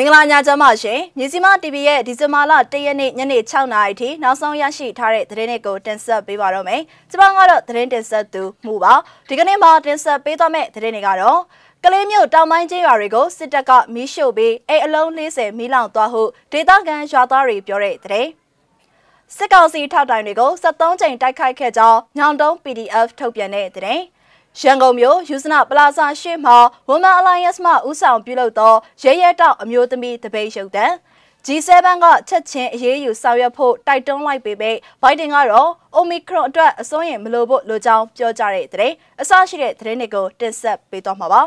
မင်္ဂလာညချမ်းပါရှင်မြစီမ TV ရဲ့ဒီဇင်ဘာလ၁ရက်နေ့ညနေ6နာရီထိနောက်ဆုံးရရှိထားတဲ့သတင်းတွေကိုတင်ဆက်ပေးပါတော့မယ်ကျွန်မကတော့သတင်းတင်ဆက်သူမှုပါဒီကနေ့မှာတင်ဆက်ပေးသွားမယ့်သတင်းတွေကတော့ကလေးမျိုးတောင်ပိုင်းကျေးရွာတွေကိုစစ်တပ်ကမီးရှို့ပြီးအိမ်အလုံး40မီးလောင်သွားဟုဒေသခံရွာသားတွေပြောတဲ့သတင်းစစ်ကောင်စီထောက်တိုင်တွေကို73ချိန်တိုက်ခိုက်ခဲ့ကြောင်းညောင်တုံး PDF ထုတ်ပြန်တဲ့သတင်း ရန်ကုန်မြို့ယူဇနာပလာဇာရှိမှာ Women Alliance မှဦးဆောင်ပြုလုပ်သောရဲရဲတောက်အမျိုးသမီးတပိတ်ရုပ်တံ G7 ကချက်ချင်းအရေးယူဆောင်ရွက်ဖို့တိုက်တွန်းလိုက်ပေမဲ့ဘိုင်ဒန်ကတော့ Omicron အတွက်အစိုးရမလိုဖို့လိုကြောင်းပြောကြားတဲ့တဲ့အစရှိတဲ့သတင်းတွေကိုတင်ဆက်ပေးသွားမှာပါ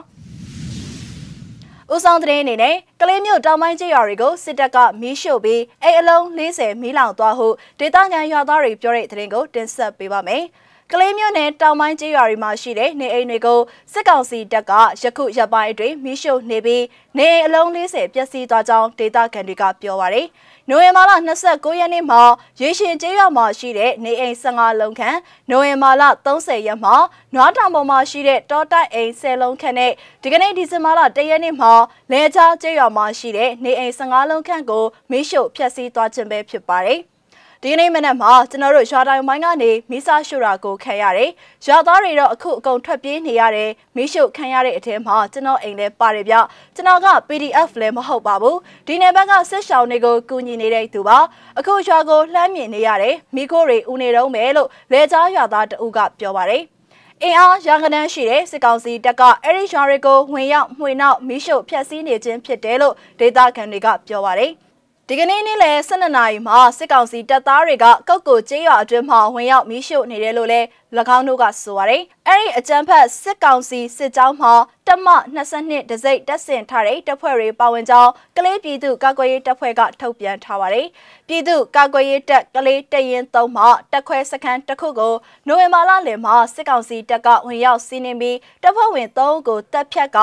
ဦးဆောင်သတင်းအနေနဲ့ကလေးမျိုးတောင်ပိုင်းကျေးရွာတွေကိုစစ်တပ်ကမီးရှို့ပြီးအိမ်အလုံး40မီးလောင်သွားဟုဒေသခံရွာသားတွေပြောတဲ့သတင်းကိုတင်ဆက်ပေးပါမယ်။ ကလေးမျိုးနယ်တောင်ပိုင်းကျေးရွာတွေမှာရှိတဲ့နေအိမ်တွေကိုစစ်ကောင်စီတပ်ကယခုရပ်ပိုင်းအတွင်းမိရှုနေပြီးနေအိမ်အလုံး40ပျက်စီးသွားကြောင်းဒေသခံတွေကပြောပါရယ်နိုဝင်ဘာလ29ရက်နေ့မှာရေရှင်ကျေးရွာမှာရှိတဲ့နေအိမ်15လုံးခန့်နိုဝင်ဘာလ30ရက်မှာနွားတောင်ပေါ်မှာရှိတဲ့တောတိုက်အိမ်10လုံးခန့်နဲ့ဒီကနေ့ဒီဇင်ဘာလ1ရက်နေ့မှာလဲချားကျေးရွာမှာရှိတဲ့နေအိမ်15လုံးခန့်ကိုမိရှုဖျက်ဆီးသွားခြင်းပဲဖြစ်ပါတယ် ဒီကနေ့မနက်မှာကျွန်တော်တို့ရွာတိုင်ပိုင်းကနေမီးစာရှို့တာကိုခံရတယ်။ရွာသားတွေတော့အခုအကုန်ထွက်ပြေးနေရတယ်။မီးရှို့ခံရတဲ့အထက်မှာကျွန်တော်အိမ်လည်းပါတယ်ဗျ။ကျွန်တော်က PDF လည်းမဟုတ်ပါဘူး။ဒီနယ်ဘက်ကစစ်ရှောင်းတွေကိုကူညီနေတဲ့သူပါ။အခုရွာကိုလှမ်းမြင်နေရတယ်။မိခိုးတွေဦးနေတော့မယ်လို့လဲကြားရွာသားတဦးကပြောပါတယ်။အင်အားရန်ကုန်ရှိတဲ့စစ်ကောင်စီတပ်ကအဲ့ဒီရွာတွေကိုဝင်ရောက်မှွေနောက်မီးရှို့ဖျက်ဆီးနေခြင်းဖြစ်တယ်လို့ဒေသခံတွေကပြောပါတယ်။ ဒီကနေ့နေ့လယ်12နာရီမှာစစ်ကောင်စီတပ်သားတွေကကောက်ကိုကျေးရွာအတွင်းမှာဝင်ရောက်မီးရှို့နေတယ်လို့လည်း၎င်းတို့ကဆိုပါတယ်။အဲ့ဒီအကြမ်းဖက်စစ်ကောင်စီစစ်ကြောင်းမှာ တက်မ22ဒစိတ်တက်ဆင်ထားတဲ့တပ်ဖွဲ့တွေပါဝင်ကြောင်းကလေးပြည်သူကာကွယ်ရေးတပ်ဖွဲ့ကထုတ်ပြန်ထားပါတယ်။ပြည်သူကာကွယ်ရေးတပ်ကလေးတရင်3မှတက်ခွဲစခန်းတစ်ခုကိုနိုဝင်ဘာလလယ်မှာစစ်ကောင်စီတပ်ကဝင်ရောက်စီးနင်းပြီးတပ်ဖွဲ့ဝင်3ဦးကိုတပ်ဖြတ်က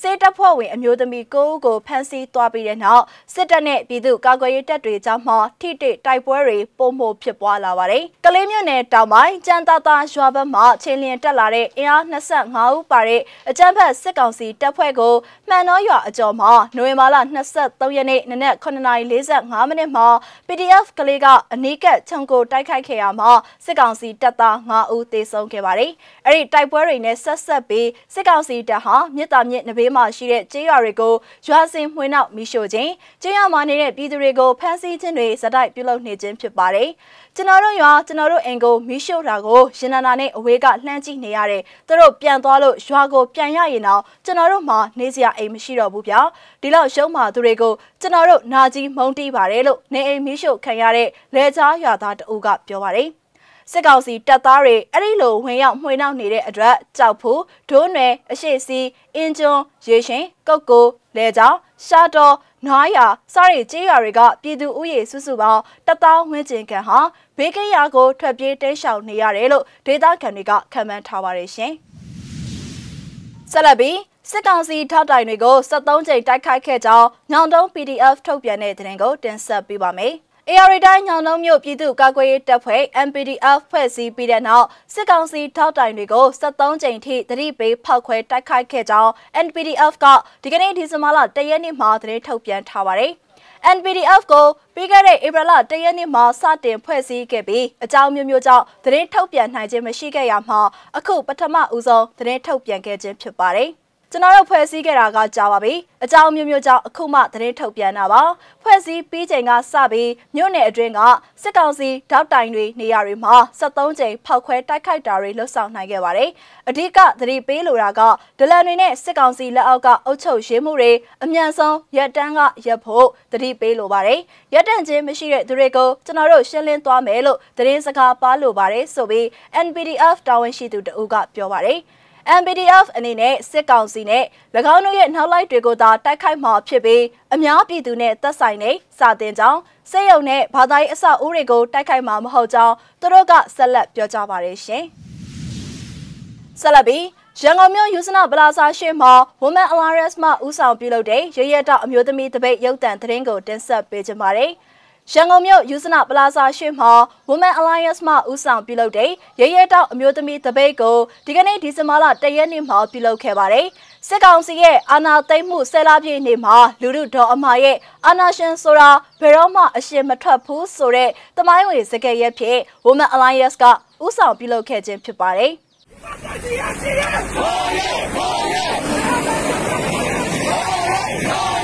စေတပ်ဖွဲ့ဝင်အမျိုးသမီး9ဦးကိုဖမ်းဆီးသွားပြီးတဲ့နောက်စစ်တပ်နဲ့ပြည်သူကာကွယ်ရေးတပ်တွေကြားမှာထိတိတိုက်ပွဲတွေပုံမှုဖြစ်ပွားလာပါတယ်။ကလေးမြို့နယ်တောင်ပိုင်းကြံတာတာရွာဘက်မှာချင်းလျင်တက်လာတဲ့အင်အား25ဦးပါတဲ့အကြမ်းဖက်စစ်ကောင်စီတပ်ဖွဲ့ကိုမှန်တော်ရွာအကျော်မှာနိုဝင်ဘာလ23ရက်နေ့နနက်9:45မိနစ်မှာ PDF ကလေးကအနီးကပ်ခြုံကိုတိုက်ခိုက်ခဲ့ရမှာစစ်ကောင်စီတပ်သား5ဦးသေဆုံးခဲ့ပါတယ်။အဲ့ဒီတိုက်ပွဲတွေနဲ့ဆက်ဆက်ပြီးစစ်ကောင်စီတပ်ဟာမြစ်တာမြစ်နဘေးမှာရှိတဲ့ကျေးရွာတွေကိုရွာစင်မှွေနောက်မိရှို့ခြင်းကျေးရွာမှာနေတဲ့ပြည်သူတွေကိုဖမ်းဆီးခြင်းတွေဇက်တိုက်ပြုလုပ်နေခြင်းဖြစ်ပါတယ်။ ကျွန်တော်တို့ရွာကျွန်တော်တို့အိမ်ကိုမီးရှို့တာကိုရင်နာနာနဲ့အဝေးကလှမ်းကြည့်နေရတယ်သူတို့ပြန်သွားလို့ရွာကိုပြန်ရရင်တော့ကျွန်တော်တို့မှနေစရာအိမ်မရှိတော့ဘူးဗျာဒီလောက်ရှုံးမှသူတွေကိုကျွန်တော်တို့နာကြီးမုန်းတီးပါတယ်လို့နေအိမ်မီးရှို့ခံရတဲ့လဲချားရွာသားတအူးကပြောပါတယ်စစ်ကောင်စီတပ်သားတွေအဲ့ဒီလိုဝင်ရောက်မှွေနှောက်နေတဲ့အတွက်ကြောက်ဖို့ဒိုးနယ်အရှိစီအင်းကျွန်းရေရှင်ကုတ်ကိုလဲကြောင်ရှာတော်နွားရစတဲ့ကြေးရွာတွေကပြည်သူဥယေစုစုပေါင်းတသောဝန်းကျင်ခန့်ဟာဘေးကင်းရာကိုထွက်ပြေးတိမ်းရှောင်နေရတယ်လို့ဒေသခံတွေကခန့်မှန်းထားပါတယ်ရှင်။ဆက်လက်ပြီးစစ်ကောင်စီထောက်တိုင်တွေကို73ကြိမ်တိုက်ခိုက်ခဲ့ကြောင်းညောင်တုံး PDF ထုတ်ပြန်တဲ့သတင်းကိုတင်ဆက်ပေးပါမယ်။ AR တိုင်းညောင်လုံးမြို့ပြည်သူ့ကာကွယ်ရေးတပ်ဖွဲ့ MPDF ဖွဲ့စည်းပြီးတဲ့နောက်စစ်ကောင်စီထောက်တိုင်တွေကို73ကြိမ်ထိသတိပေးဖောက်ခွဲတိုက်ခိုက်ခဲ့ကြောင်း NPDF ကဒီကနေ့ဒီဇင်ဘာလ1ရက်နေ့မှာသတင်းထုတ်ပြန်ထားပါတယ်။ NPDF ကိုပြီးခဲ့တဲ့ဧပြီလ၁ရက်နေ့မှာစတင်ဖွဲ့စည်းခဲ့ပြီးအကြောင်းမျိုးမျိုးကြောင့်သတင်းထုတ်ပြန်နိုင်ခြင်းမရှိခဲ့ရမှာအခုပထမဦးဆုံးသတင်းထုတ်ပြန်ခဲ့ခြင်းဖြစ်ပါတယ်။ ကျွန်တော်တို့ဖွဲ့စည်းခဲ့တာကကြာပါပြီအကြောင်းမျိုးမျိုးကြောင့်အခုမှသတင်းထုတ်ပြန်တာပါဖွဲ့စည်းပြီးချိန်ကစပြီးမြို့နယ်အတွင်းကစစ်ကောင်စီတောက်တိုင်တွေနေရာတွေမှာ73ကြိမ်ဖောက်ခွဲတိုက်ခိုက်တာတွေလှုပ်ဆောင်နိုင်ခဲ့ပါတယ်အဓိကသတိပေးလိုတာကဒလန်တွေနဲ့စစ်ကောင်စီလက်အောက်ကအုပ်ချုပ်ရေးမှုတွေအမြန်ဆုံးရက်တန်းကရက်ဖို့သတိပေးလိုပါတယ်ရက်တန့်ခြင်းမရှိတဲ့သူတွေကိုကျွန်တော်တို့ရှင်းလင်းသွားမယ်လို့သတင်းစကားပါလိုပါတယ်ဆိုပြီး NPDF တာဝန်ရှိသူတဦးကပြောပါတယ် MPDF အနေနဲ့စစ်ကောင်စီနဲ့၎င်းတို့ရဲ့နောက်လိုက်တွေကိုသာတိုက်ခိုက်မှာဖြစ်ပြီးအများပြည်သူနဲ့သက်ဆိုင်တဲ့စာတင်ကြောင်းစေယုံနဲ့ဘာသာရေးအဆောက်အဦတွေကိုတိုက်ခိုက်မှာမဟုတ်ကြောင်းသူတို့ကဆက်လက်ပြောကြားပါတယ်ရှင်။ဆက်လက်ပြီးရန်ကုန်မြို့ယူစနာပလာဇာရှိမှာ Women Alliance မှဦးဆောင်ပြုလုပ်တဲ့ရရတောက်အမျိုးသမီးတပိတ်ရုပ်တံသတင်းကိုတင်ဆက်ပေးကြပါမယ်။ ရန်ကုန်မြို့ယူစနာပလာဇာရှိမှာ Women Alliance မှဦးဆောင်ပြုလုပ်တဲ့ရဲရဲတောက်အမျိုးသမီးတပိတ်ကိုဒီကနေ့ဒီဇင်ဘာလ၁ရက်နေ့မှာပြုလုပ်ခဲ့ပါတယ်။စစ်ကောင်စီရဲ့အာဏာသိမ်းမှုဆယ်လပြည့်နေ့မှာလူလူဒေါ်အမာရဲ့အာဏာရှင်ဆိုတာဘယ်တော့မှအရှင်မထွက်ဘူးဆိုတဲ့တမိုင်းဝင်စကားရက်ဖြစ် Women Alliance ကဥဆောင်ပြုလုပ်ခဲ့ခြင်းဖြစ်ပါတယ်အောင်ရ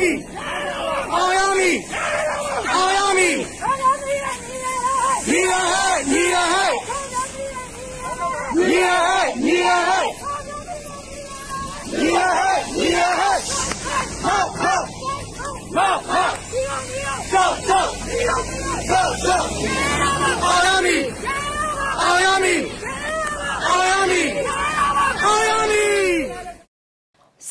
မည်အောင်ရမည်အောင်ရမည်ညီရဟဲ့ညီရဟဲ့ညီရဟဲ့ညီရဟဲ့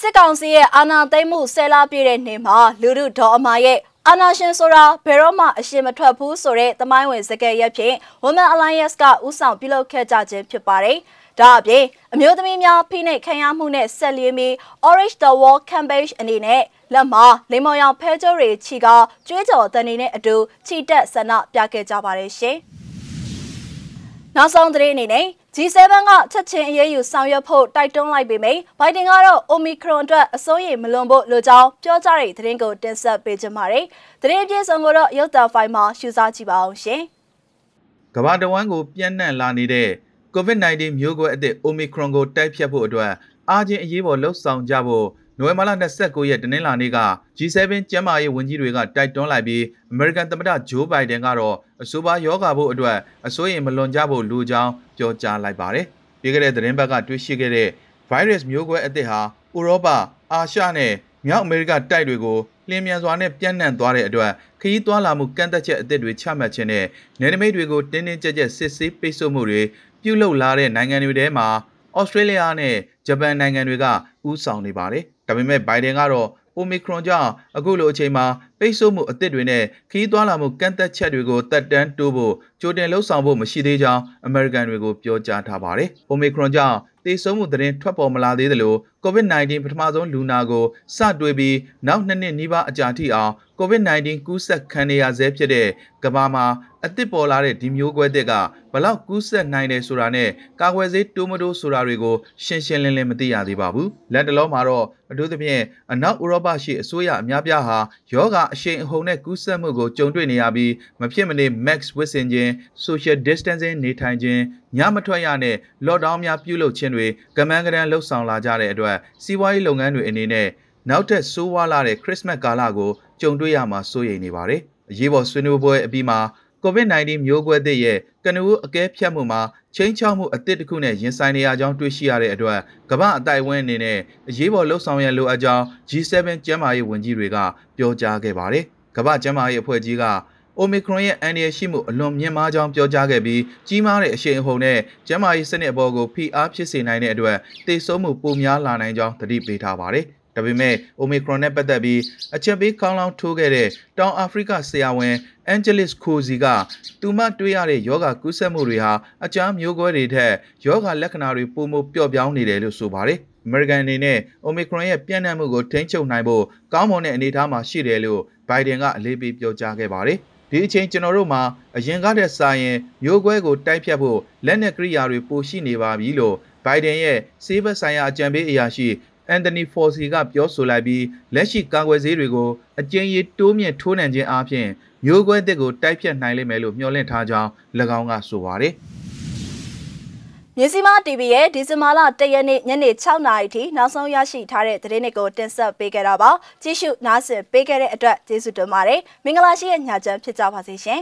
စစ်ကောင်စီရဲ့အာဏာသိမ်းမှုဆယ်လပြည့်တဲ့နေ့မှာလူလူဒေါ်အမာရဲ့အာဏာရှင်ဆိုတာဘယ်တော့မှအရှင်မထွက်ဘူးဆိုတဲ့သမိုင်းဝင်စကားရက်ဖြင့် Women Alliance ကဥဆောင်ပြုလုပ်ခဲ့ကြခြင်းဖြစ်ပါတယ်။ဒါအပြင်အမျိုးသမီးများဖိနှိပ်ခံရမှုနဲ့ဆက်လျင်းပြီး Orange the Wall Campaign အနေနဲ့လက်မှာလိမ္မော်ရောင်ဖဲကြိုးတွေချီကကြွေးကြော်တန်နေတဲ့အတူချီတက်ဆန္ဒပြခဲ့ကြပါတယ်ရှင်။နောက်ဆုံးသတင်းအနေနဲ့ G7 ကချက်ချင်းအရေးယူဆောင်ရွက်ဖို့တိုက်တွန်းလိုက်ပေမယ့်ဘိုင်ဒန်ကတော့ Omicron အတွက်အစိုးရိမ်မလွန်ဖို့လိုကြောင်းပြောကြားတဲ့သတင်းကိုတင်ဆက်ပေးကြပါမယ်။သတင်းအပြည့်စုံကိုတော့ရုပ်သံဖိုင်မှာရှုစားကြည့်ပါအောင်ရှင်။ကမ္ဘာတဝန်းကိုပြန့်နှံ့လာနေတဲ့ COVID-19 မျိုးကွဲအသစ် Omicron ကိုတိုက်ဖြတ်ဖို့အတွက်အားချင်းအရေးပေါ်လှုပ်ဆောင်ကြဖို့ နိုဝင်ဘာလ29ရက်တနင်္လာနေ့က G7 ကျန်းမာရေးဝန်ကြီးတွေကတိုက်တွန်းလိုက်ပြီး American သမ္မတ Joe Biden ကတော့အဆိုပါယောဂါဖို့အတွက်အစိုးရိမ်မလွန်ကြဖို့လိုကြောင်းပြောကြားလိုက်ပါတယ်။ပြီးခဲ့တဲ့သတင်းပတ်ကတွေ့ရှိခဲ့တဲ့ virus မျိုးကွဲအသစ်ဟာဥရောပ၊အာရှနဲ့မြောက်အမေရိကတိုက်တွေကိုလျင်မြန်စွာနဲ့ပြန့်နှံ့သွားတဲ့အတွက်ခရီးသွားလာမှုကန့်သက်ချက်အသစ်တွေချမှတ်ခြင်းနဲ့နယ်နိမိတ်တွေကိုတင်းတင်းကြပ်ကြပ်စစ်ဆေးပိတ်ဆို့မှုတွေပြုလုပ်လာတဲ့နိုင်ငံတွေထဲမှာဩစတြေးလျနဲ့ဂျပန်နိုင်ငံတွေကဥဆောင်နေပါတယ်။ ဒါပေမဲ့ဘိုင်ဒန်ကတော့ Omicron ကြောင့်အခုလိုအချိန်မှာပိတ်ဆို့မှုအသစ်တွေနဲ့ခရီးသွားလာမှုကန့်သက်ချက်တွေကိုတက်တန်းတိုးဖို့ကြိုတင်လှုံ့ဆော်ဖို့မရှိသေးကြောင်းအမေရိကန်တွေကိုပြောကြားထားပါတယ်။ Omicron ကြောင့်သေဆုံးမှုသတင်းထွက်ပေါ်မလာသေးသလို COVID-19 ပထမဆုံးလူနာကိုစတွေ့ပြီးနောက်နှစ်နှစ်နီးပါးအကြာထိအောင် COVID-19 ကူးစက်ခံနေရဆဲဖြစ်တဲ့ကမ္ဘာမှာ အသစ်ပေါ်လာတဲ့ဒီမျိုးကွဲသစ်ကဘလောက်ကူးစက်နိုင်တယ်ဆိုတာနဲ့ကာကွယ်ဆေးတိုးမတိုးဆိုတာတွေကိုရှင်းရှင်းလင်းလင်းမသိရသေးပါဘူး။လက်တလုံးမှာတော့အထူးသဖြင့်အနောက်ဥရောပရှိအစိုးရအများပြားဟာယောဂအရှိန်အဟုန်နဲ့ကူးစက်မှုကိုကြုံတွေ့နေရပြီးမဖြစ်မနေ max ဝစ်ဆင်ခြင်း social distancing နေထိုင်ခြင်းညမထွက်ရနဲ့ lockdown များပြုလုပ်ခြင်းတွေကမန်းကရန်လှုပ်ဆောင်လာကြတဲ့အတွက်စီးပွားရေးလုပ်ငန်းတွေအနေနဲ့နောက်ထပ်ဆိုးဝါးလာတဲ့ခရစ်စမတ်ကာလကိုကြုံတွေ့ရမှာစိုးရိမ်နေပါတယ်။အရေးပေါ်ဆွေးနွေးပွဲအပြီးမှာ COVID-19 မျိုးကွဲသစ်ရဲ့ကနဦးအကဲဖြတ်မှုမှာချင်းချောက်မှုအသစ်တစ်ခုနဲ့ရင်ဆိုင်နေရကြောင်းတွေ့ရှိရတဲ့အတွက်ကမ္ဘာအတိုက်ဝန်းအနေနဲ့အရေးပေါ်လှုပ်ဆောင်ရလိုအပ်ကြောင်း G7 ကျန်းမာရေးဝန်ကြီးတွေကပြောကြားခဲ့ပါတယ်။ကမ္ဘာကျန်းမာရေးအဖွဲ့ကြီးက Omicron ရဲ့အန္တရာယ်ရှိမှုအလွန်မြင့်မားကြောင်းပြောကြားခဲ့ပြီးကြီးမားတဲ့အရှိန်အဟုန်နဲ့ကျန်းမာရေးစနစ်အပေါ်ကိုဖိအားဖြစ်စေနိုင်တဲ့အတွက်သေဆုံးမှုပိုများလာနိုင်ကြောင်းသတိပေးထားပါတယ်။ ဒါပေမဲ့ Omicron နဲ့ပတ်သက်ပြီးအချက်ပေးခေါင်းလောင်းထိုးခဲ့တဲ့တောင်အာဖရိကဆရာဝန် Angelis Kozi ကသူမတွေ့ရတဲ့ယောဂကူးစက်မှုတွေဟာအကြမ်းမျိုးကွဲတွေထက်ယောဂလက္ခဏာတွေပိုမိုပျော့ပြောင်းနေတယ်လို့ဆိုပါတယ်။ American အနေနဲ့ Omicron ရဲ့ပြန့်နှံ့မှုကိုထိန်းချုပ်နိုင်ဖို့ကောင်းမွန်တဲ့အနေအထားမှာရှိတယ်လို့ Biden ကအလေးပေးပြောကြားခဲ့ပါတယ်။ဒီအချိန်ကျွန်တော်တို့မှာအရင်ကတည်းကစာရင်မျိုးကွဲကိုတိုက်ဖြတ်ဖို့လက်နက်ကိရိယာတွေပိုရှိနေပါပြီလို့ Biden ရဲ့စေဘက်ဆိုင်ရာအကြံပေးအရာရှိ အန်တိုနီဖော်စီကပြောဆိုလိုက်ပြီးလက်ရှိကာကွယ်ဆေးတွေကိုအကျဉ်းရတိုးမြင့်ထိုးနှံခြင်းအပြင်မျိုးကွဲသစ်ကိုတိုက်ဖြတ်နိုင်လိမ့်မယ်လို့မျှော်လင့်ထားကြောင်း၎င်းကဆိုပါတယ်။မြစီမာ TV ရဲ့ဒီဇင်ဘာလ၁ရက်နေ့ညနေ6နာရီထိနောက်ဆုံးရရှိထားတဲ့သတင်းတွေကိုတင်ဆက်ပေးခဲ့တာပါကြည့်ရှုနားဆင်ပေးခဲ့တဲ့အတွက်ကျေးဇူးတင်ပါတယ်မင်္ဂလာရှိတဲ့ညချမ်းဖြစ်ကြပါစေရှင်